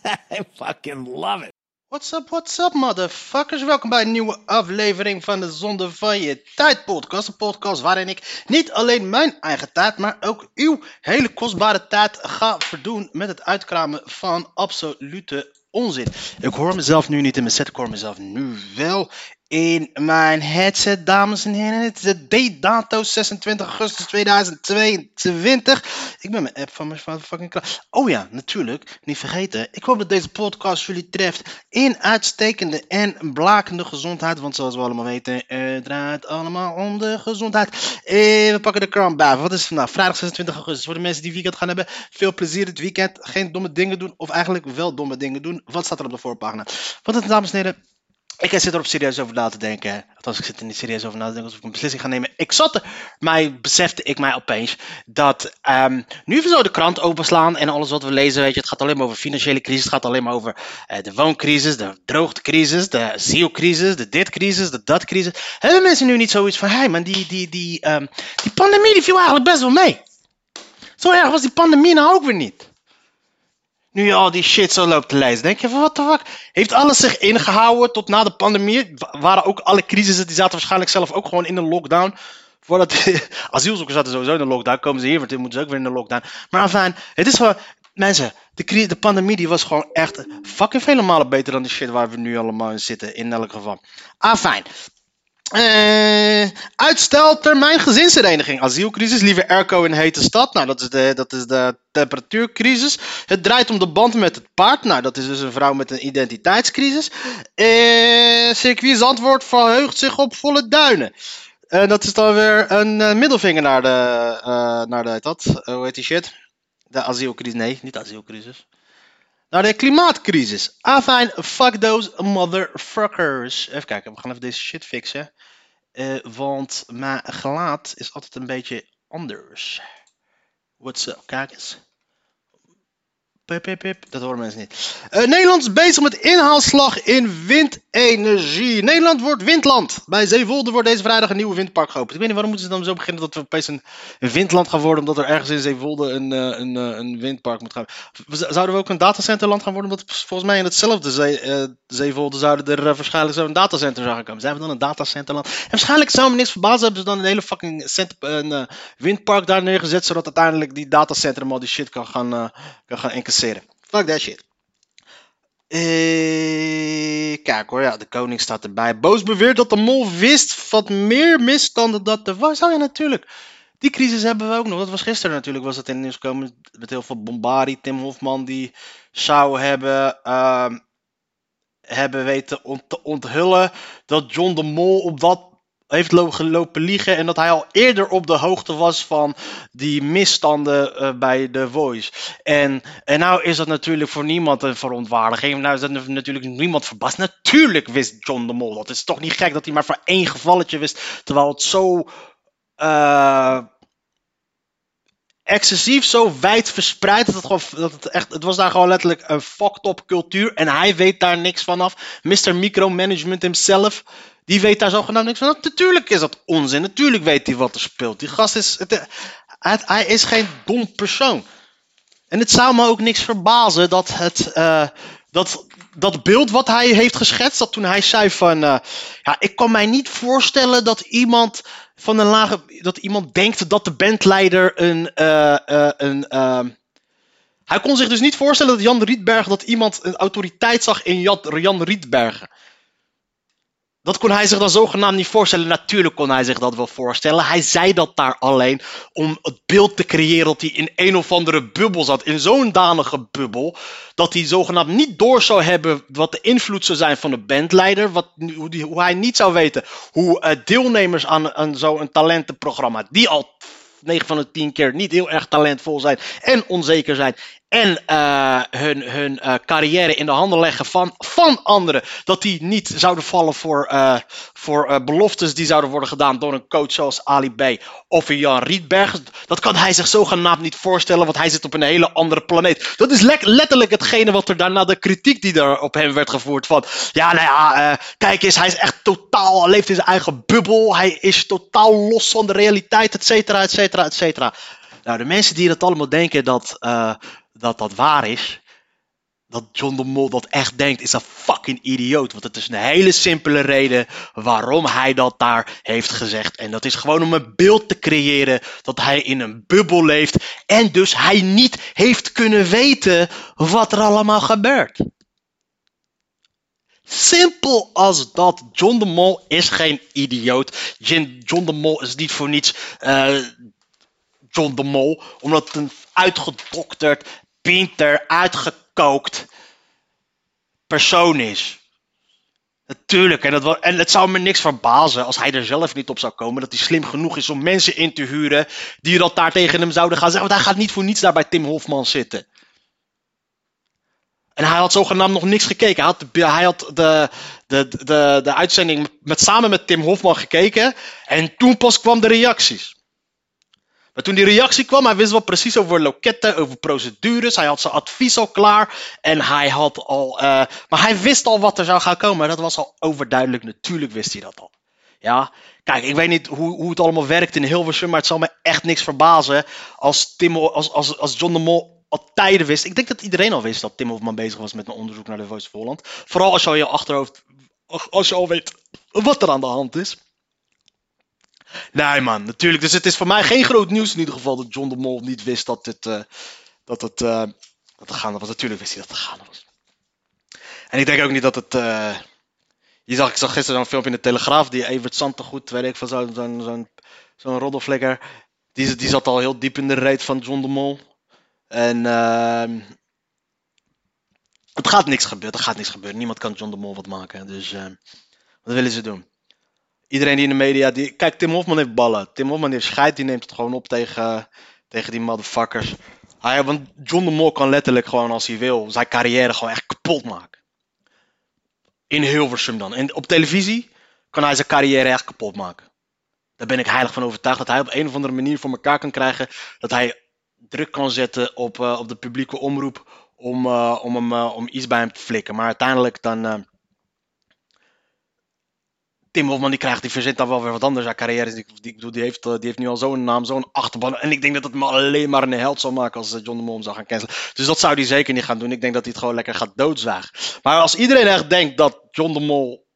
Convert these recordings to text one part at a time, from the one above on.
I fucking love it. What's up, what's up, motherfuckers? Welkom bij een nieuwe aflevering van de Zonde van Je Tijd podcast. Een podcast waarin ik niet alleen mijn eigen tijd, maar ook uw hele kostbare tijd ga verdoen met het uitkramen van absolute onzin. Ik hoor mezelf nu niet in mijn set, ik hoor mezelf nu wel in mijn headset, dames en heren. Het is de date-dato 26 augustus 2022. Ik ben mijn app van mijn fucking klaar. Oh ja, natuurlijk, niet vergeten. Ik hoop dat deze podcast jullie treft in uitstekende en blakende gezondheid. Want zoals we allemaal weten, het draait allemaal om de gezondheid. Eh, we pakken de krant bij. Wat is het vandaag? Vrijdag 26 augustus. Voor de mensen die weekend gaan hebben, veel plezier dit weekend. Geen domme dingen doen, of eigenlijk wel domme dingen doen. Wat staat er op de voorpagina? Wat het, dames en heren. Ik zit erop serieus over na te denken. Althans, ik zit er niet serieus over na te denken alsof ik een beslissing ga nemen. Ik zat er, maar besefte ik mij opeens dat ehm, nu we zo de krant openslaan en alles wat we lezen, weet je, het gaat alleen maar over financiële crisis, het gaat alleen maar over eh, de wooncrisis, de droogtecrisis, de zielcrisis, de ditcrisis, de datcrisis. Hebben mensen nu niet zoiets van, hé, hey, man, die, die, die, ehm, die pandemie viel eigenlijk best wel mee. Zo erg was die pandemie nou ook weer niet. Nu al die shit zo loopt te lezen, denk je van wat de fuck? Heeft alles zich ingehouden tot na de pandemie? Wa- Waren ook alle crisissen, die zaten waarschijnlijk zelf ook gewoon in een lockdown. Voordat asielzoekers zaten sowieso in een lockdown, komen ze hier, want moeten ze ook weer in een lockdown. Maar enfin, het is gewoon, mensen, de, de pandemie die was gewoon echt fucking vele malen beter dan die shit waar we nu allemaal in zitten, in elk geval. Afijn. Eh, uitstel termijn gezinshereniging. Asielcrisis, liever airco in hete stad. Nou, dat is, de, dat is de temperatuurcrisis. Het draait om de band met het paard. Nou, dat is dus een vrouw met een identiteitscrisis. Eh, circuit verheugt zich op volle duinen. En dat is dan weer een middelvinger naar de, naar de, hoe heet die shit? De asielcrisis, nee, niet asielcrisis. Naar de klimaatcrisis. Afijn, fuck those motherfuckers. Even kijken, we gaan even deze shit fixen. Eh, want mijn gelaat is altijd een beetje anders. What's up, kijk eens. Dat horen mensen niet. Eh, Nederland is bezig met inhaalslag in windenergie. Nederland wordt windland. Bij Zeewolde wordt deze vrijdag een nieuwe windpark geopend. Ik weet niet waarom moeten ze dan zo beginnen dat we opeens een, windland gaan worden. Omdat er ergens in Zeewolde een, eh, een, eh, een windpark moet gaan. Zouden we ook een datacenterland gaan worden? Want volgens mij in hetzelfde zee, Zeewolde zouden er waarschijnlijk zo'n datacenter zou gaan komen. Zijn we dan een datacenterland? En waarschijnlijk zou me niks verbazen hebben ze dan een hele fucking windpark daar neergezet. Zodat uiteindelijk die datacentrum al die shit kan gaan, kan gaan incasseren. Fuck that shit. Eh, kijk hoor, ja, de koning staat erbij. Boos beweert dat de mol wist wat meer misstanden dat er was. Oh ja, natuurlijk. Die crisis hebben we ook nog. Dat was gisteren natuurlijk, was het in het nieuws gekomen. Met heel veel bombardie. Tim Hofman die zou hebben, ehm, hebben weten ont- te onthullen dat John de Mol op dat heeft lo- gelopen liegen. En dat hij al eerder op de hoogte was van die misstanden eh, bij The Voice. En, en nou is dat natuurlijk voor niemand een verontwaardiging. Nou is dat natuurlijk niemand verbaasd. Natuurlijk wist John de Mol dat. Het is toch niet gek dat hij maar voor één gevalletje wist. Terwijl het zo... eh, excessief, zo wijd verspreid. Dat het, gewoon, dat het, echt, het was daar gewoon letterlijk een fucked up cultuur. En hij weet daar niks vanaf. Mr. Micromanagement himself. Die weet daar zogenaamd niks van. Natuurlijk is dat onzin. Natuurlijk weet hij wat er speelt. Die gast is. Het, hij is geen dom persoon. En het zou me ook niks verbazen dat het. eh, dat, dat beeld wat hij heeft geschetst, dat toen hij zei van. eh, ja, ik kan mij niet voorstellen dat iemand van een lage. dat iemand denkt dat de bandleider een. eh, eh, een ehm, hij kon zich dus niet voorstellen dat Jan Rietberg. dat iemand een autoriteit zag in Jan, Jan Rietbergen. Dat kon hij zich dan zogenaamd niet voorstellen. Natuurlijk kon hij zich dat wel voorstellen. Hij zei dat daar alleen om het beeld te creëren dat hij in een of andere bubbel zat. In zo'n danige bubbel. Dat hij zogenaamd niet door zou hebben wat de invloed zou zijn van de bandleider. Wat, hoe, die, hoe hij niet zou weten hoe eh, deelnemers aan, aan zo'n talentenprogramma. Die al 9 van de 10 keer niet heel erg talentvol zijn en onzeker zijn. En eh, hun, hun eh, carrière in de handen leggen van, van anderen. Dat die niet zouden vallen voor, eh, voor beloftes die zouden worden gedaan door een coach zoals Ali B. of Jan Rietberg. Dat kan hij zich zogenaamd niet voorstellen, want hij zit op een hele andere planeet. Dat is letterlijk hetgene wat er daarna de kritiek die er op hem werd gevoerd. Van ja, nou ja, kijk eens, hij is echt totaal, leeft in zijn eigen bubbel. Hij is totaal los van de realiteit, et cetera, et cetera, et cetera. Nou, de mensen die dat allemaal denken dat, dat dat waar is, dat John de Mol dat echt denkt, is een fucking idioot. Want het is een hele simpele reden waarom hij dat daar heeft gezegd. En dat is gewoon om een beeld te creëren dat hij in een bubbel leeft. En dus hij niet heeft kunnen weten wat er allemaal gebeurt. Simpel als dat. John de Mol is geen idioot. John de Mol is niet voor niets uh, John de Mol. Omdat het een uitgedokterd, pinter, uitgekookt persoon is. Natuurlijk, en, dat, en het zou me niks verbazen als hij er zelf niet op zou komen. Dat hij slim genoeg is om mensen in te huren die dat daar tegen hem zouden gaan zeggen. Want hij gaat niet voor niets daar bij Tim Hofman zitten. En hij had zogenaamd nog niks gekeken. Hij had, de, hij had de, de, de, de uitzending met, samen met Tim Hofman gekeken. En toen pas kwam de reacties. Maar toen die reactie kwam, hij wist wel precies over loketten, over procedures. Hij had zijn advies al klaar. En hij had al. Uh, maar hij wist al wat er zou gaan komen. Dat was al overduidelijk. Natuurlijk wist hij dat al. Ja, kijk, ik weet niet hoe, hoe het allemaal werkt in Hilversum. Maar het zal me echt niks verbazen. Als, Tim, als, als, als John de Mol al tijden wist. Ik denk dat iedereen al wist dat Tim Hofman bezig was met een onderzoek naar de Voice Holland. Vooral als je al je achterhoofd. Als je al weet wat er aan de hand is. Nee man, natuurlijk. Dus het is voor mij geen groot nieuws in ieder geval dat John de Mol niet wist dat het, uh, dat het, uh, dat het gaande was. Natuurlijk wist hij dat het gaande was. En ik denk ook niet dat het... Uh, je zag, ik zag gisteren een filmpje in de Telegraaf, die Evert Santegoed, weet ik van zo'n zo'n zo'n zo'n roddelflikker. Die, die zat al heel diep in de reet van John de Mol. En uh, het gaat niks gebeuren, er gaat niks gebeuren. Niemand kan John de Mol wat maken. Dus uh, wat willen ze doen? Iedereen die in de media. Die, kijk, Tim Hofman heeft ballen. Tim Hofman heeft scheid, die neemt het gewoon op tegen, tegen die motherfuckers. Hij, want John de Mol kan letterlijk gewoon als hij wil zijn carrière gewoon echt kapot maken. In Hilversum dan. En op televisie kan hij zijn carrière echt kapot maken. Daar ben ik heilig van overtuigd dat hij op een of andere manier voor elkaar kan krijgen. Dat hij druk kan zetten op, uh, op de publieke omroep om, uh, om, hem, uh, om iets bij hem te flikken. Maar uiteindelijk dan Tim Hofman die krijgt, die verzint dan wel weer wat anders aan carrière. Die, die, die, heeft, eh, die heeft nu al zo'n naam, zo'n achterban. En ik denk dat het me alleen maar een held zal maken als eh, John de Mol zou gaan cancelen. Dus dat zou hij zeker niet gaan doen. Ik denk dat hij het gewoon lekker gaat doodzwagen. Maar als iedereen echt denkt dat John de Mol.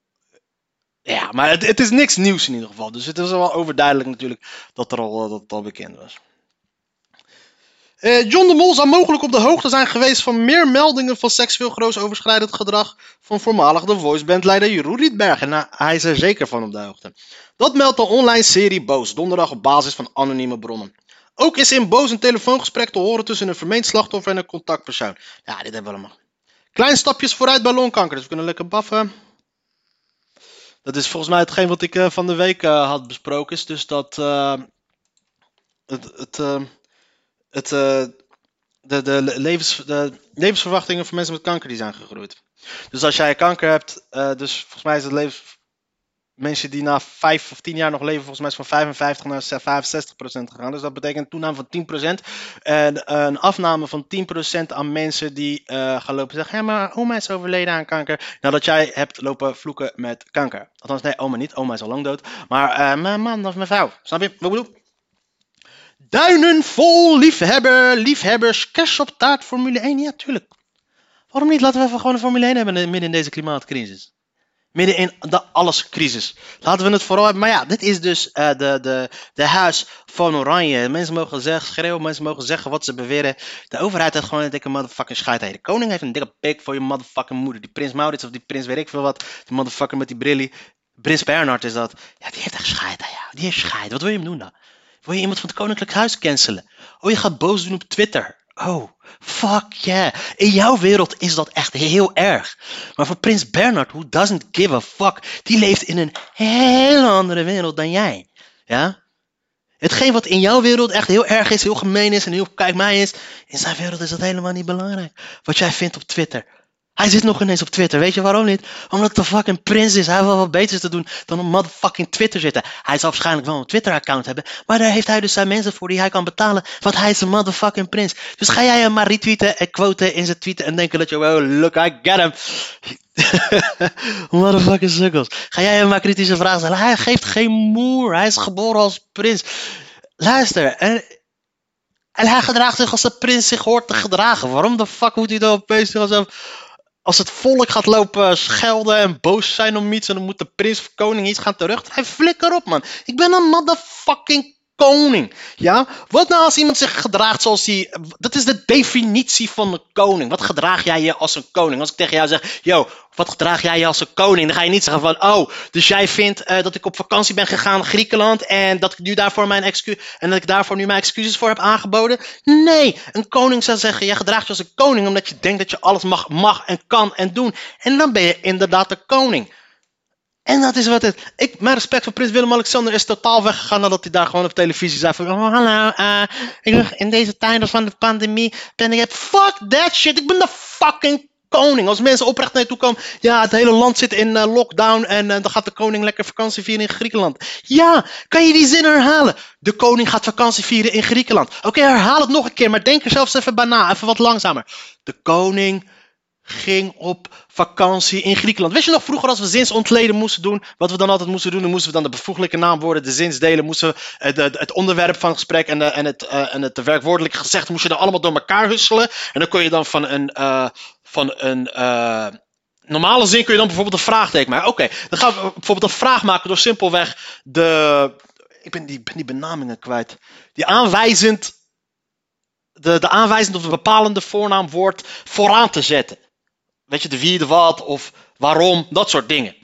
Ja, maar het, het is niks nieuws in ieder geval. Dus het is wel overduidelijk natuurlijk dat, er al, eh, dat het al bekend was. Uh, John de Mol zou mogelijk op de hoogte zijn geweest van meer meldingen van seksueel groosoverschrijdend gedrag van voormalig de voicebandleider Jeroen Rietbergen. Nou, hij is er zeker van op de hoogte. Dat meldt de online serie Boos, donderdag op basis van anonieme bronnen. Ook is in Boos een telefoongesprek te horen tussen een vermeend slachtoffer en een contactpersoon. Ja, dit hebben we allemaal. Kleine stapjes vooruit bij longkanker, dus we kunnen lekker baffen. Dat is volgens mij hetgeen wat ik uh, van de week had besproken. Is dus dat het, het het, uh, de, de, levens, de levensverwachtingen van mensen met kanker die zijn gegroeid. Dus als jij kanker hebt, uh, dus volgens mij is het leven. Mensen die na 5 of 10 jaar nog leven, volgens mij is van 55 naar 65 procent gegaan. Dus dat betekent een toename van 10 procent. En een afname van 10 procent aan mensen die gaan lopen zeggen: Ja, maar oma is overleden aan kanker. Nadat jij hebt lopen vloeken met kanker. Althans, nee, oma niet. Oma is al lang dood. Maar mijn man of mijn vrouw. Snap je? Wat bedoel Duinen vol liefhebber, liefhebbers, cash op taart Formule 1. Ja, tuurlijk. Waarom niet? Laten we even gewoon een Formule 1 hebben midden in deze klimaatcrisis. Midden in de allescrisis. Laten we het vooral hebben. Maar ja, dit is dus uh, de, de, de huis van Oranje. Mensen mogen zeggen, schreeuwen, mensen mogen zeggen wat ze beweren. De overheid heeft gewoon een dikke motherfucking scheid. De koning heeft een dikke pik voor je motherfucking moeder. Die prins Maurits of die prins weet ik veel wat. Die motherfucker met die brillie. Prins Bernhard is dat. Ja, die heeft echt scheid aan jou. Die heeft scheid. Wat wil je hem doen dan? Wil je iemand van het Koninklijk Huis cancelen? Oh, je gaat boos doen op Twitter. Oh, fuck yeah. In jouw wereld is dat echt heel erg. Maar voor Prins Bernard, who doesn't give a fuck, die leeft in een hele andere wereld dan jij. Ja? Hetgeen wat in jouw wereld echt heel erg is, heel gemeen is en heel kijk mij is, in zijn wereld is dat helemaal niet belangrijk. Wat jij vindt op Twitter. Hij zit nog ineens op Twitter. Weet je waarom niet? Omdat een fucking prins is. Hij heeft wel wat beters te doen dan op motherfucking Twitter zitten. Hij zal waarschijnlijk wel een Twitter-account hebben. Maar daar heeft hij dus zijn mensen voor die hij kan betalen. Want hij is een motherfucking prins. Dus ga jij hem maar retweeten en quoten in zijn tweeten. En denken dat je, wow, look, I get him. motherfucking sukkels. Ga jij hem maar kritische vragen stellen. Hij geeft geen moer. Hij is geboren als prins. Luister. En hij gedraagt zich als de prins zich hoort te gedragen. Waarom de fuck moet hij dan opeens alsof als het volk gaat lopen schelden en boos zijn om iets en dan moet de prins of koning iets gaan terug. Hij flikker op, man. Ik ben een motherfucking koning. Ja? Wat nou als iemand zich gedraagt zoals hij. Dat is de definitie van een koning. Wat gedraag jij je als een koning? Als ik tegen jou zeg, yo, wat gedraag jij je als een koning? Dan ga je niet zeggen van, oh, dus jij vindt uh, dat ik op vakantie ben gegaan naar Griekenland en dat ik nu daarvoor mijn excuus en dat ik daarvoor nu mijn excuses voor heb aangeboden? Nee, een koning zou zeggen, jij gedraagt je als een koning omdat je denkt dat je alles mag, mag en kan en doen. En dan ben je inderdaad de koning. En dat is wat het. Ik, mijn respect voor Prins Willem-Alexander is totaal weggegaan nadat hij daar gewoon op televisie zei van, oh, hallo, uh, in deze tijden van de pandemie ben ik, fuck that shit, ik ben de fucking koning. Als mensen oprecht naar je toe komen, ja, het hele land zit in uh, lockdown en uh, dan gaat de koning lekker vakantie vieren in Griekenland. Ja, kan je die zin herhalen? De koning gaat vakantie vieren in Griekenland. Oké, herhaal het nog een keer, maar denk er zelfs even bij na, even wat langzamer. De koning ging op vakantie in Griekenland. Weet je nog vroeger als we zinsontleden moesten doen, wat we dan altijd moesten doen, dan moesten we dan de bevoeglijke naamwoorden, de zinsdelen, moesten we het, eh, het onderwerp van het gesprek en, en, het, uh, en het gezegd moest je dan allemaal door elkaar husselen. En dan kon je dan van een, uh, van een normale zin kun je dan bijvoorbeeld een vraagteken maken. Oké, dan gaan we bijvoorbeeld een vraag maken door simpelweg de, ik ben die, ben die benamingen kwijt, die aanwijzend de, de aanwijzend of de bepalende voornaamwoord vooraan te zetten. Weet je, de wie, de wat of waarom, dat soort dingen.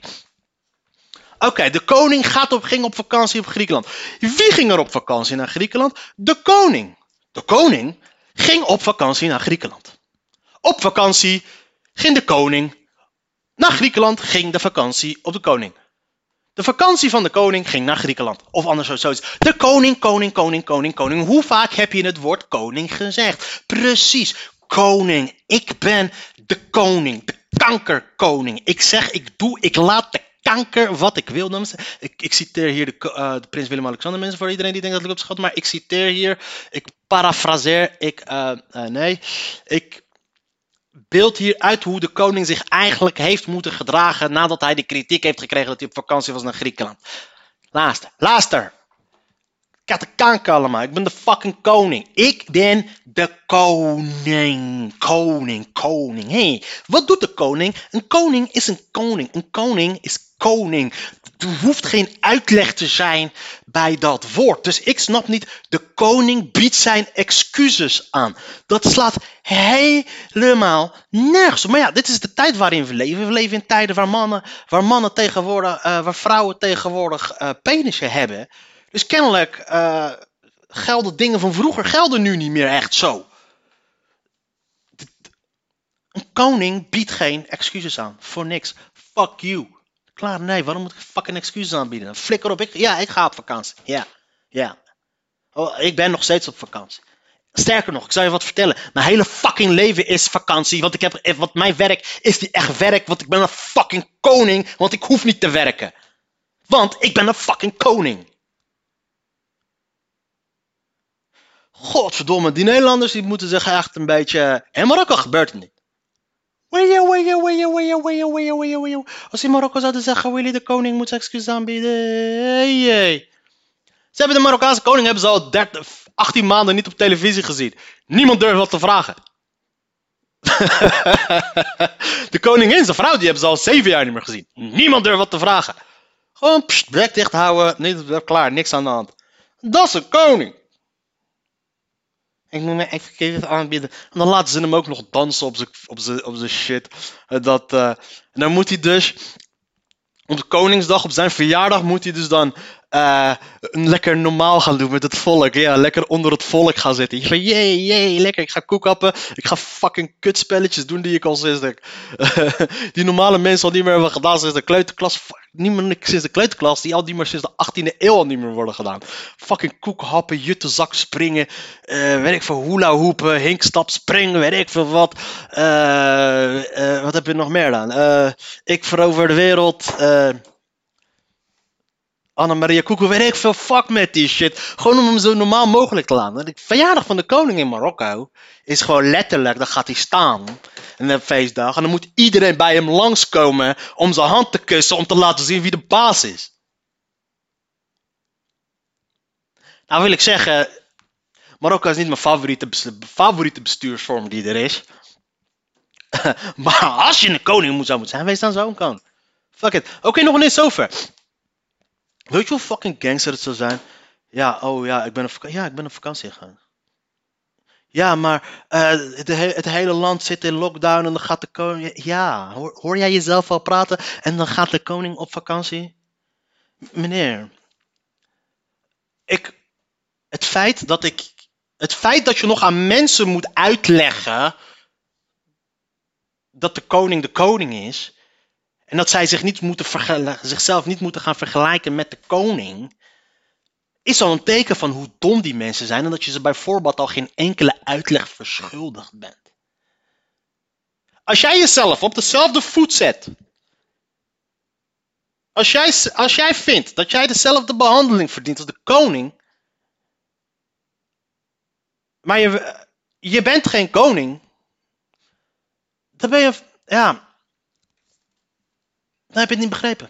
Oké, de koning gaat op, ging op vakantie op Griekenland. Wie ging er op vakantie naar Griekenland? De koning. De koning ging op vakantie naar Griekenland. Op vakantie ging de koning naar Griekenland, ging de vakantie op de koning. De vakantie van de koning ging naar Griekenland. Of anders zoiets. De koning, koning, koning, koning, koning. Hoe vaak heb je het woord koning gezegd? Precies koning. Ik ben de koning. De kankerkoning. Ik zeg, ik doe, ik laat de kanker wat ik wil. Ik, ik citeer hier de, uh, de prins Willem-Alexander mensen voor iedereen die denkt dat ik op schat. Maar ik citeer hier, ik parafraseer, ik, uh, uh, nee, ik beeld hier uit hoe de koning zich eigenlijk heeft moeten gedragen nadat hij de kritiek heeft gekregen dat hij op vakantie was naar Griekenland. Laatste, laatste. Allemaal. Ik ben de fucking koning. Ik ben de koning. Koning, koning. Hey, wat doet de koning? Een koning is een koning. Een koning is koning. Er hoeft geen uitleg te zijn bij dat woord. Dus ik snap niet, de koning biedt zijn excuses aan. Dat slaat helemaal nergens. Maar ja, dit is de tijd waarin we leven. We leven in tijden waar mannen, waar mannen tegenwoordig, uh, waar vrouwen tegenwoordig uh, penissen hebben. Dus kennelijk uh, gelden dingen van vroeger gelden nu niet meer echt zo. Een koning biedt geen excuses aan. Voor niks. Fuck you. Klaar, nee. Waarom moet ik fucking excuses aanbieden? Flikker op. Ik, ja, ik ga op vakantie. Ja, ja. Oh, ik ben nog steeds op vakantie. Sterker nog, ik zal je wat vertellen. Mijn hele fucking leven is vakantie. Want ik heb, wat mijn werk is die echt werk. Want ik ben een fucking koning. Want ik hoef niet te werken. Want ik ben een fucking koning. Godverdomme, die Nederlanders die moeten zich echt een beetje. In Marokko gebeurt het niet. Als in Marokko zouden zeggen, Willy de koning moet excuses aanbieden. Ze hebben de Marokkaanse koning hebben ze al 30, 18 maanden niet op televisie gezien. Niemand durft wat te vragen. de koningin, zijn vrouw, die hebben ze al 7 jaar niet meer gezien. Niemand durft wat te vragen. Gewoon pst, bek dicht houden. Nee, klaar, niks aan de hand. Dat is een koning. Ik moet me even aanbieden. En dan laten ze hem ook nog dansen op zijn op op shit. Dat, uh, en dan moet hij dus. Op Koningsdag, op zijn verjaardag, moet hij dus dan eh, lekker normaal gaan doen met het volk. Ja, lekker onder het volk gaan zitten. Je van, jee, jee, lekker. Ik ga koekappen. Ik ga fucking kutspelletjes doen die ik al sinds de, die normale mensen al niet meer hebben gedaan sinds de kleuterklas. Fuck, niet meer sinds de kleuterklas. Die al niet meer sinds de 18e eeuw al niet meer worden gedaan. Fucking koekhappen, juttenzak springen. eh weet ik veel, hula hoepen, hinkstap springen, weet ik veel wat. Eh, wat heb je nog meer dan? Ik verover de wereld. Anna-Maria Koekoe, weet ik veel, fuck met die shit. Gewoon om hem zo normaal mogelijk te laten. De verjaardag van de koning in Marokko is gewoon letterlijk, dan gaat hij staan. En een feestdag. En dan moet iedereen bij hem langskomen om zijn hand te kussen om te laten zien wie de baas is. Nou wil ik zeggen, Marokko is niet mijn favoriete, favoriete bestuursvorm die er is. maar als je een koning zou moeten zijn, wees dan zo'n koning. Fuck it. Oké, nog niet zover. Weet je hoe fucking gangster het zou zijn? Ja, oh ja, ik ben op, ja, ik ben op vakantie gegaan. Ja, maar eh, het, he- het hele land zit in lockdown en dan gaat de koning... Ja, hoor, hoor jij jezelf al praten en dan gaat de koning op vakantie? Meneer, ik, het feit dat ik... Het feit dat je nog aan mensen moet uitleggen dat de koning de koning is... En dat zij zich niet moeten zichzelf niet moeten gaan vergelijken met de koning. Is al een teken van hoe dom die mensen zijn. En dat je ze bij voorbaat al geen enkele uitleg verschuldigd bent. Als jij jezelf op dezelfde voet zet. Als jij, als jij vindt dat jij dezelfde behandeling verdient als de koning. Maar je, je bent geen koning. Dan ben je. Ja. Dan heb je het niet begrepen.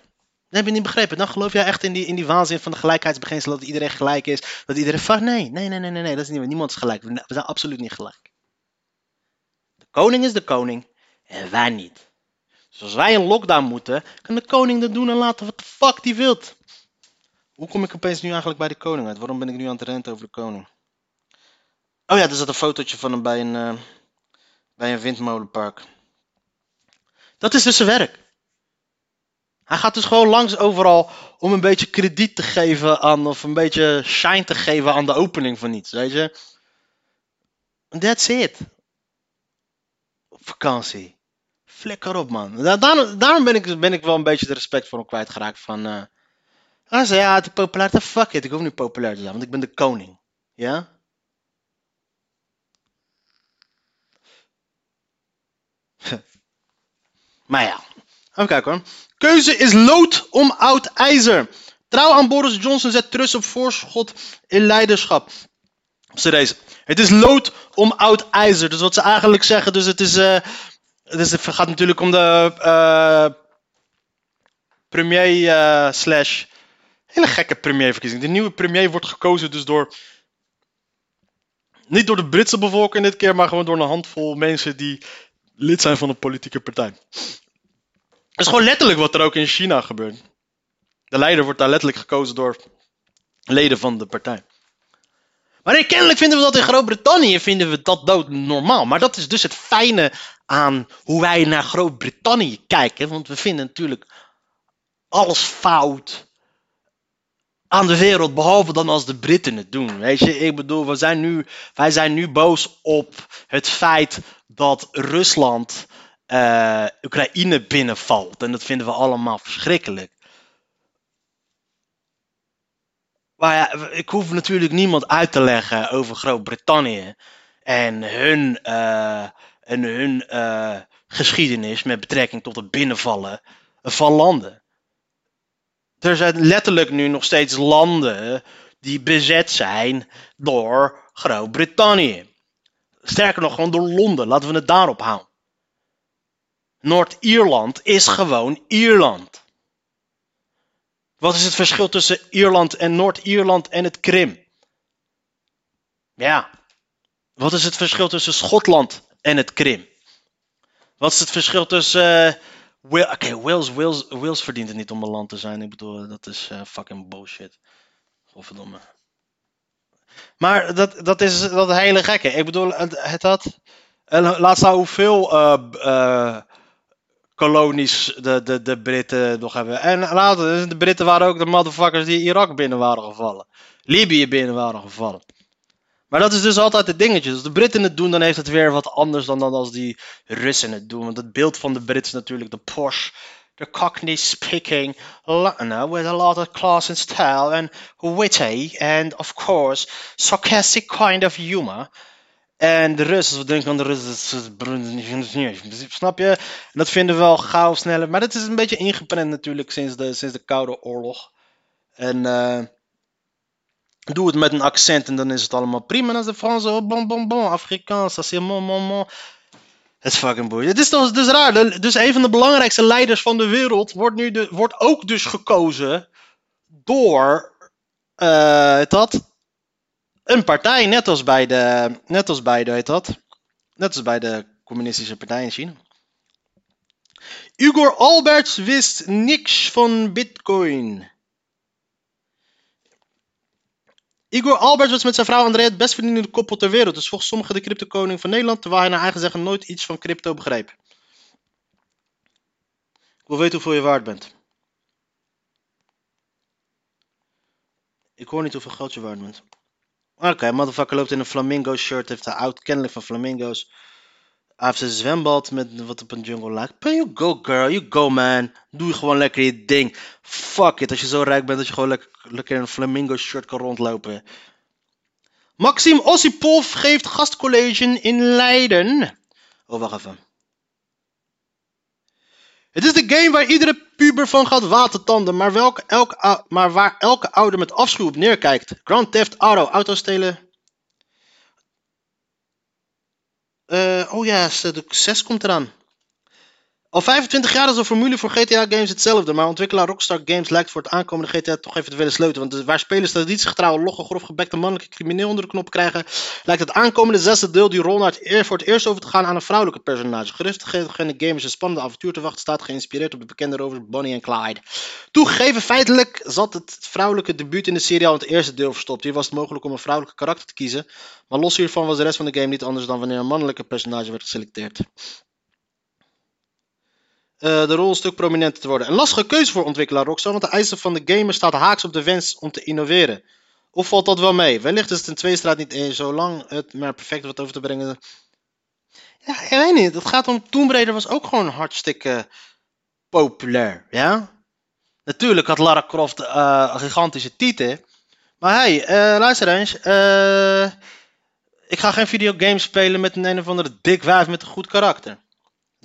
Dan heb je niet begrepen. Dan geloof jij echt in die, in die waanzin van de gelijkheidsbeginsel dat iedereen gelijk is. Dat iedereen nee, nee, nee, nee, nee, dat is niet. Niemand is gelijk. We zijn absoluut niet gelijk. De koning is de koning en wij niet. Dus als wij in lockdown moeten, kan de koning dat doen en laten wat de fuck die wilt. Hoe kom ik opeens nu eigenlijk bij de koning uit? Waarom ben ik nu aan het renten over de koning? Oh ja, er zat een fotootje van hem bij een, eh, bij een windmolenpark. Dat is dus zijn werk. Hij gaat dus gewoon langs overal om een beetje krediet te geven aan, of een beetje shine te geven aan de opening van iets, weet je. That's it. Vakantie. Flikker op, man. Da- Daarom, ben, ik, ben ik wel een beetje de respect voor hem kwijtgeraakt van... eh hij zei, ja, de populariteit, fuck it, ik hoef niet populair te zijn, want ik ben de koning. Ja? maar ja, even kijken hoor. Keuze is lood om oud ijzer. Trouw aan Boris Johnson zet trust op voorschot in leiderschap. Ze deze. Het is lood om oud ijzer. Dus wat ze eigenlijk zeggen, dus het is. eh, dus het gaat natuurlijk om de eh, premier eh, slash. Hele gekke premierverkiezing. De nieuwe premier wordt gekozen dus door. Niet door de Britse bevolking dit keer, maar gewoon door een handvol mensen die lid zijn van een politieke partij. Dat is gewoon letterlijk wat er ook in China gebeurt. De leider wordt daar letterlijk gekozen door leden van de partij. Maar kennelijk vinden we dat in Groot-Brittannië vinden we dat dood normaal. Maar dat is dus het fijne aan hoe wij naar Groot-Brittannië kijken. Want we vinden natuurlijk alles fout aan de wereld, behalve dan als de Britten het doen. Weet je, ik bedoel, we zijn nu, wij zijn nu boos op het feit dat Rusland eh, Oekraïne binnenvalt. En dat vinden we allemaal verschrikkelijk. Maar ja, ik hoef natuurlijk niemand uit te leggen over Groot-Brittannië en hun, eh, en hun eh, geschiedenis met betrekking tot het binnenvallen van landen. Er zijn letterlijk nu nog steeds landen die bezet zijn door Groot-Brittannië. Sterker nog, gewoon door Londen. Laten we het daarop houden. Noord-Ierland is gewoon Ierland. Wat is het verschil tussen Ierland en Noord-Ierland en het Krim? Ja. Wat is het verschil tussen Schotland en het Krim? Wat is het verschil tussen. eh, Wil- Oké, Wales, Wales, Wales verdient het niet om een land te zijn. Ik bedoel, dat is eh, fucking bullshit. Godverdomme. Maar dat, dat is dat hele gekke. Ik bedoel, het, had. en Laat staan hoeveel eh, eh, kolonies de, de, de Britten nog hebben. En later, de Britten waren ook de motherfuckers die Irak binnen waren gevallen. Libië binnen waren gevallen. Maar dat is dus altijd het dingetje. Als de Britten het doen, dan heeft het weer wat anders dan, dan als die Russen het doen. Want het beeld van de Britten is natuurlijk de posh, de cockney speaking, no, with a lot of class and style and witty and of course sarcastic kind of humor. En de Russen, we denken aan de Russen, snap je? Dat vinden we wel gauw sneller. Maar dat is een beetje ingeprent natuurlijk sinds de, sinds de Koude Oorlog. En uh, doe het met een accent en dan is het allemaal prima. En als de Fransen, oh, bon, bon, bon, Afrikaans, dat is mon, mon, mon. Het is fucking boeiend. Het is dus, dus raar. Dus een van de belangrijkste leiders van de wereld wordt, nu de, wordt ook dus gekozen door uh, dat een partij, net als bij de, net als bij de, heet dat, net als bij de communistische partij in China. Igor Alberts wist niks van Bitcoin. Igor Alberts was met zijn vrouw Andrea het best verdienende koppel ter wereld. Dus volgens sommigen de crypto-koning van Nederland, terwijl hij naar eigen zeggen nooit iets van crypto begreep. Ik wil weten hoeveel je waard bent. Ik hoor niet hoeveel geld je waard bent. Oké, motherfucker loopt in een flamingo shirt, heeft een oud kennelijk van flamingo's. Hij heeft zijn zwembad met wat op een jungle lijkt. You go girl, you go man. Doe gewoon lekker je ding. Fuck it, als je zo rijk bent dat je gewoon lekker, lekker in een flamingo shirt kan rondlopen. Maxim Ossipov geeft gastcollege in Leiden. Oh, wacht even. Het is de game waar iedere puber van gaat watertanden, maar, welke, elke, maar waar elke ouder met afschuw op neerkijkt. Grand Theft Auto, auto's stelen. Uh, oh ja, de 6 komt eraan. Al 25 jaar is de formule voor GTA games hetzelfde, maar ontwikkelaar Rockstar Games lijkt voor het aankomende GTA toch even te willen sleutelen. Want waar spelers traditiegetrouwe, logge, grof gebekte mannelijke crimineel onder de knop krijgen, lijkt het aankomende zesde deel die rol naar het voor het eerst over te gaan aan een vrouwelijke personage. Gerustgevende gamers een spannende avontuur te wachten staat geïnspireerd op de bekende rovers Bonnie en Clyde. Toegegeven, feitelijk zat het vrouwelijke debuut in de serie al in het eerste deel verstopt. Hier was het mogelijk om een vrouwelijke karakter te kiezen, maar los hiervan was de rest van de game niet anders dan wanneer een mannelijke personage werd geselecteerd. Eh, de rol een stuk prominenter te worden. Een lastige keuze voor ontwikkelaar Rockstar, want de eisen van de gamer staat haaks op de wens om te innoveren. Of valt dat wel mee? Wellicht is het in twee straat niet eens zo lang het maar perfect wat over te brengen. Ja, ik weet niet. Het gaat om Tomb Raider was ook gewoon hartstikke populair, ja? Natuurlijk had Lara Croft uh, een gigantische titel. Maar hey, uh, luister eens. ik ga geen videogames spelen met een een of andere dik wijf met een goed karakter.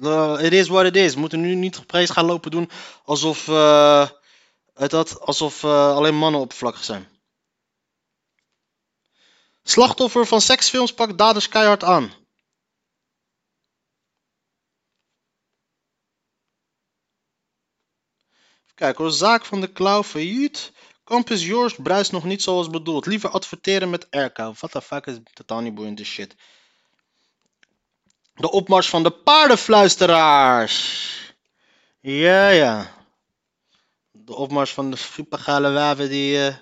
Het is wat het is. We moeten nu niet op gaan lopen doen alsof, uh, dat, alsof uh, alleen mannen oppervlakkig zijn. Slachtoffer van seksfilms pakt daders keihard aan. Kijk hoor, zaak van de klauw failliet. Campus Jorst bruist nog niet zoals bedoeld. Liever adverteren met airco. What the fuck is totaal niet boeiend shit. De opmars van de paardenfluisteraars. Ja, ja. De opmars van de supergale waven die... Uh...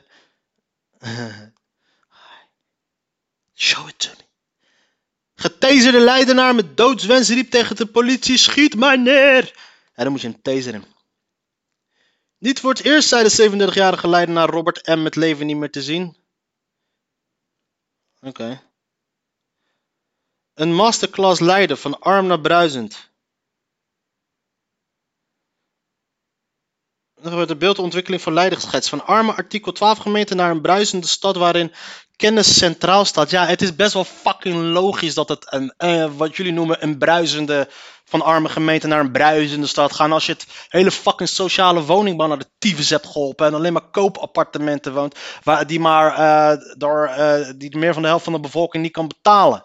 Show it to me. Getaserde leidenaar met doodswens riep tegen de politie: Schiet maar neer! En dan moet je hem taseren. Niet voor het eerst zei de 37-jarige leidenaar Robert M. met leven niet meer te zien. Oké. Een masterclass leiden van arm naar bruisend. Dan wordt de beeldontwikkeling van Leiden geschetst. Van arme artikel 12 gemeente naar een bruisende stad waarin kennis centraal staat. Ja, het is best wel fucking logisch dat het een, eh, wat jullie noemen een bruisende, van arme gemeente naar een bruisende stad gaan. Als je het hele fucking sociale woningbouw naar de tyfus hebt geholpen en alleen maar koopappartementen woont, waar, die, maar, uh, door, uh, die meer van de helft van de bevolking niet kan betalen.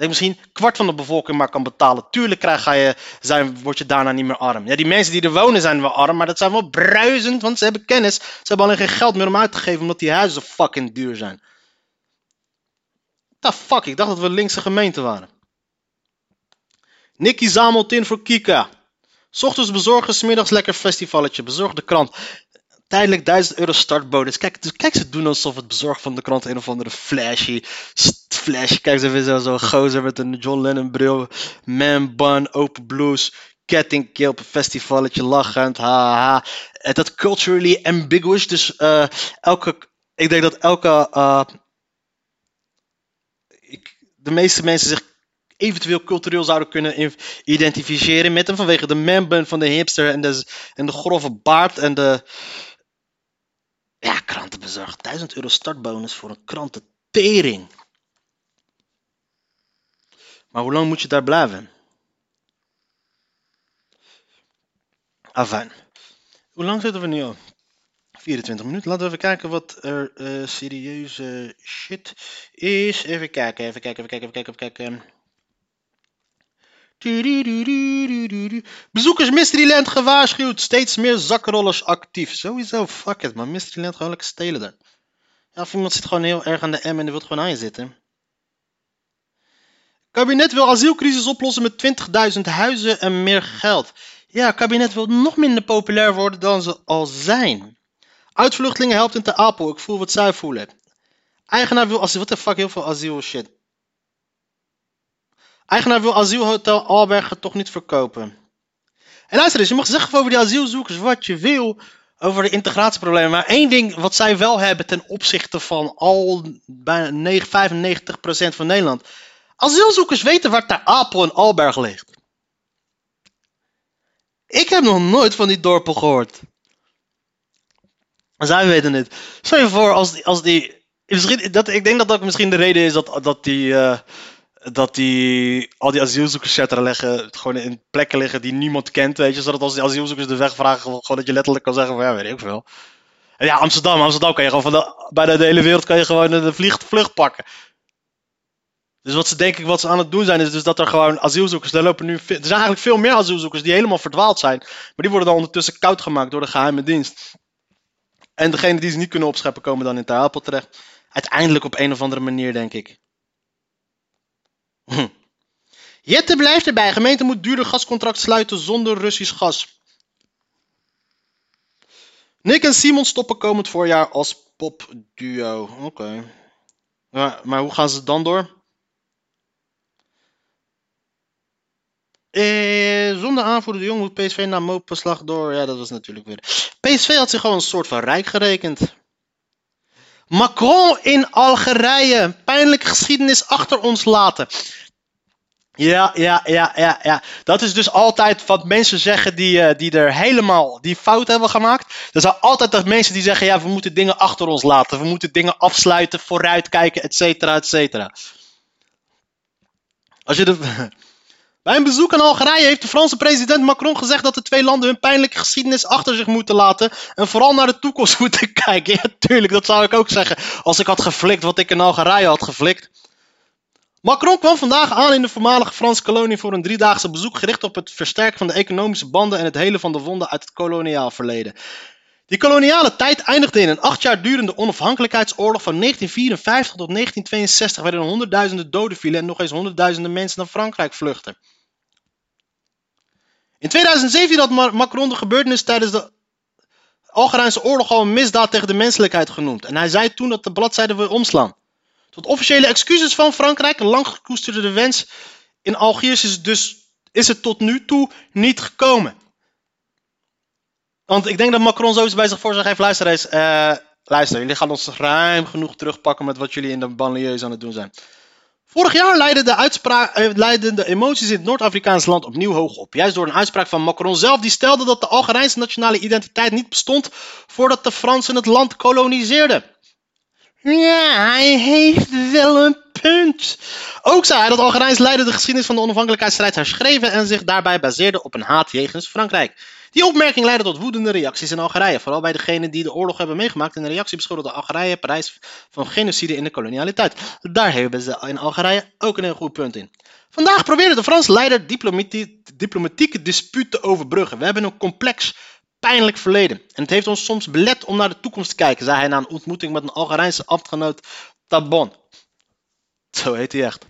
Dat misschien kwart van de bevolking maar kan betalen. Tuurlijk krijg je, zijn, word je daarna niet meer arm. Ja, die mensen die er wonen zijn wel arm, maar dat zijn wel bruisend, want ze hebben kennis. Ze hebben alleen geen geld meer om uit te geven, omdat die huizen fucking duur zijn. The fuck, ik dacht dat we linkse gemeente waren. Nicky zamelt in voor Kika. Ochtends bezorgen, smiddags lekker festivalletje. Bezorg de krant tijdelijk 1000 euro startbonus. Kijk, dus, kijk, ze doen alsof het bezorg van de krant een of andere flashy flash. Kijk, ze weer zo, zo gozer met een John Lennon bril, man bun, open blues, kettingje op festivalletje lachend, haha. En dat culturally ambiguous, dus eh, elke, ik denk dat elke, eh, ik, de meeste mensen zich eventueel cultureel zouden kunnen identificeren met hem vanwege de man-bun van de hipster en de, en de grove baard en de, ja, krantenbezorg. 1000 euro startbonus voor een krantentering. Maar hoe lang moet je daar blijven? Afijn. Hoe lang zitten we nu al? 24 minuten. Laten we even kijken wat er eh, serieuze shit is. Even kijken, even kijken, even kijken, even kijken, even kijken. Bezoekers Mysteryland gewaarschuwd. Steeds meer zakrollers actief. Sowieso, fuck it man. Mysteryland gewoon lekker stelen daar. Ja, iemand zit gewoon heel erg aan de M en wil gewoon aan je zitten. Kabinet wil asielcrisis oplossen met 20.000 huizen en meer geld. Ja, kabinet wil nog minder populair worden dan ze al zijn. Uitvluchtelingen helpt in Ter Apel. Ik voel wat zij voelen. Eigenaar wil asiel... Wat de fuck, heel veel asiel shit. Eigenaar wil asielhotel Albergen toch niet verkopen. En luister eens, je mag zeggen over die asielzoekers wat je wil. Over de integratieproblemen. Maar één ding wat zij wel hebben ten opzichte van al bijna 9 95% van Nederland. Asielzoekers weten waar Ter Apel en Alberg ligt. Ik heb nog nooit van die dorpen gehoord. Zij weten het. Stel je voor als die. Als die dat, ik denk dat dat misschien de reden is dat, dat die. eh, dat die. Al die asielzoekers leggen. Gewoon in plekken liggen die niemand kent. Weet je, zodat als die asielzoekers de weg vragen. Gewoon dat je letterlijk kan zeggen: van ja, weet ik veel. En ja, Amsterdam. Amsterdam kan je gewoon van bijna de hele wereld kan je gewoon de vlieg, vlucht pakken. Dus wat ze denk ik wat ze aan het doen zijn, is dus dat er gewoon asielzoekers, er lopen nu, er zijn eigenlijk veel meer asielzoekers die helemaal verdwaald zijn. Maar die worden dan ondertussen koud gemaakt door de geheime dienst. En degene die ze niet kunnen opscheppen, komen dan in Ter terecht. Uiteindelijk op een of andere manier, denk ik. Hm. Jette blijft erbij. Gemeente moet duurder gascontract sluiten zonder Russisch gas. Nick en Simon stoppen komend voorjaar als popduo. Oké. Maar, maar hoe gaan ze dan door? Eh, zonder aanvoerder de Jong moet PSV naar mopenslag door. Ja, dat was natuurlijk weer. PSV had zich gewoon een soort van rijk gerekend. Macron in Algerije. Pijnlijke geschiedenis achter ons laten. Ja, ja, ja, ja, ja. Dat is dus altijd wat mensen zeggen die, eh, die er helemaal die fout hebben gemaakt. Er zijn altijd dat mensen die zeggen: ja, we moeten dingen achter ons laten. We moeten dingen afsluiten, vooruitkijken, et cetera, et cetera. Als je de. Bij een bezoek aan Algerije heeft de Franse president Macron gezegd dat de twee landen hun pijnlijke geschiedenis achter zich moeten laten en vooral naar de toekomst moeten kijken. Ja, tuurlijk, dat zou ik ook zeggen als ik had geflikt wat ik in Algerije had geflikt. Macron kwam vandaag aan in de voormalige Franse kolonie voor een driedaagse bezoek gericht op het versterken van de economische banden en het helen van de wonden uit het koloniaal verleden. Die koloniale tijd eindigde in een acht jaar durende onafhankelijkheidsoorlog van 1954 tot 1962, waarin honderdduizenden doden vielen en nog eens honderdduizenden mensen naar Frankrijk vluchtten. In 2017 had Ma- Macron de gebeurtenis tijdens de Algerijnse oorlog al een misdaad tegen de menselijkheid genoemd. En hij zei toen dat de bladzijde wil omslaan. Tot officiële excuses van Frankrijk, lang gekoesterde wens in Algiers, is, dus, is het tot nu toe niet gekomen. Want ik denk dat Macron zoiets bij zich voor zich heeft. Luister eens, eh, luister, jullie gaan ons ruim genoeg terugpakken met wat jullie in de banlieues aan het doen zijn. Vorig jaar leidden de, uitspraak, eh, leidden de emoties in het Noord-Afrikaanse land opnieuw hoog op. Juist door een uitspraak van Macron zelf, die stelde dat de Algerijnse nationale identiteit niet bestond voordat de Fransen het land koloniseerden. Ja, hij heeft wel een punt. Ook zei hij dat Algerijnse leiders de geschiedenis van de onafhankelijkheidsstrijd herschreven en zich daarbij baseerden op een haat jegens Frankrijk. Die opmerking leidde tot woedende reacties in Algerije, vooral bij degenen die de oorlog hebben meegemaakt. In de reactie beschuldigde Algerije Parijs van genocide in de kolonialiteit. Daar hebben ze in Algerije ook een heel goed punt in. Vandaag probeerde de Franse leider diplomati- diplomatieke disputen te overbruggen. We hebben een complex, pijnlijk verleden. En het heeft ons soms belet om naar de toekomst te kijken, zei hij na een ontmoeting met een Algerijnse ambtgenoot Tabon. Zo heet hij echt.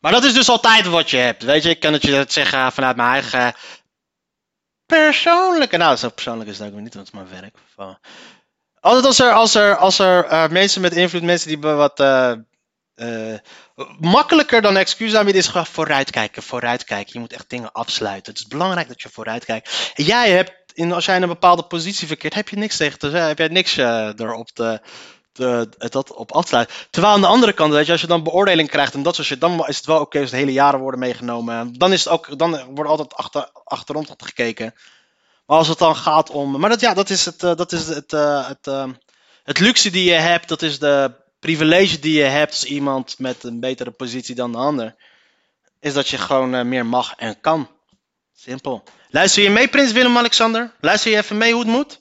Maar dat is dus altijd wat je hebt. Weet je, ik kan het je zeggen vanuit mijn eigen persoonlijke. Nou, zo persoonlijk is het ook niet, want het is mijn werk. Van- Altijd als er, als er, als er eh, mensen met invloed, mensen die wat. eh, eh, makkelijker dan excuus aanbieden is gewoon vooruitkijken, vooruitkijken. Je moet echt dingen afsluiten. Het is belangrijk dat je vooruitkijkt. Jij hebt, in, als jij in een bepaalde positie verkeert, heb je niks tegen te zeggen. Heb jij niks erop te, te, dat op af te sluiten. Terwijl aan de andere kant, weet je, als je dan beoordeling krijgt en dat soort shit, dan is het wel oké als de hele jaren worden meegenomen. Dan, is het ook, dan wordt altijd achter, achterom gekeken. Maar als het dan gaat om. Maar dat, ja, dat is het, uh, dat is het, uh, het, uh, het luxe die je hebt. Dat is de privilege die je hebt als iemand met een betere positie dan de ander. Is dat je gewoon meer mag en kan. Simpel. Luister je mee, Prins Willem-Alexander? Luister je even mee hoe het moet?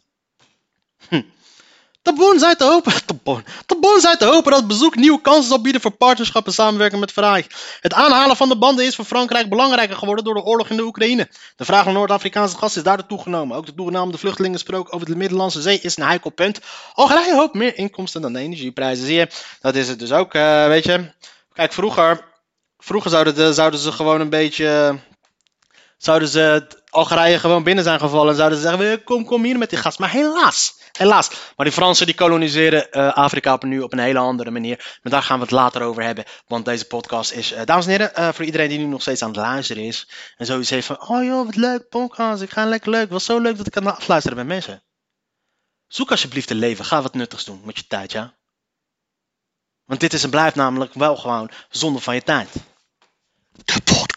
De Bon zei te hopen, de bon, de te hopen dat het bezoek nieuwe kansen zal bieden voor partnerschap en samenwerking met Frankrijk. Het aanhalen van de banden is voor Frankrijk belangrijker geworden door de oorlog in de Oekraïne. De vraag naar Noord-Afrikaanse gas is daardoor toegenomen. Ook de toename vluchtelingensprook over de Middellandse Zee is een heikel punt. Algerije hoopt meer inkomsten dan de energieprijzen. Zie je, dat is het dus ook, uh, weet je. Kijk, vroeger, vroeger zouden, de, zouden ze gewoon een beetje zouden ze Algerije gewoon binnen zijn gevallen en zouden ze zeggen, kom, kom hier met die gas. Maar helaas, helaas. Maar die Fransen die koloniseren uh, Afrika op nu op een hele andere manier. Maar daar gaan we het later over hebben, want deze podcast is, uh, dames en heren, uh, voor iedereen die nu nog steeds aan het luisteren is. En zoiets heeft van, oh joh, wat leuk, podcast, ik ga lekker leuk. Het was zo leuk dat ik kan afluisteren bij mensen. Zoek alsjeblieft een leven, ga wat nuttigs doen met je tijd, ja. Want dit is en blijft namelijk wel gewoon zonde van je tijd. De podcast.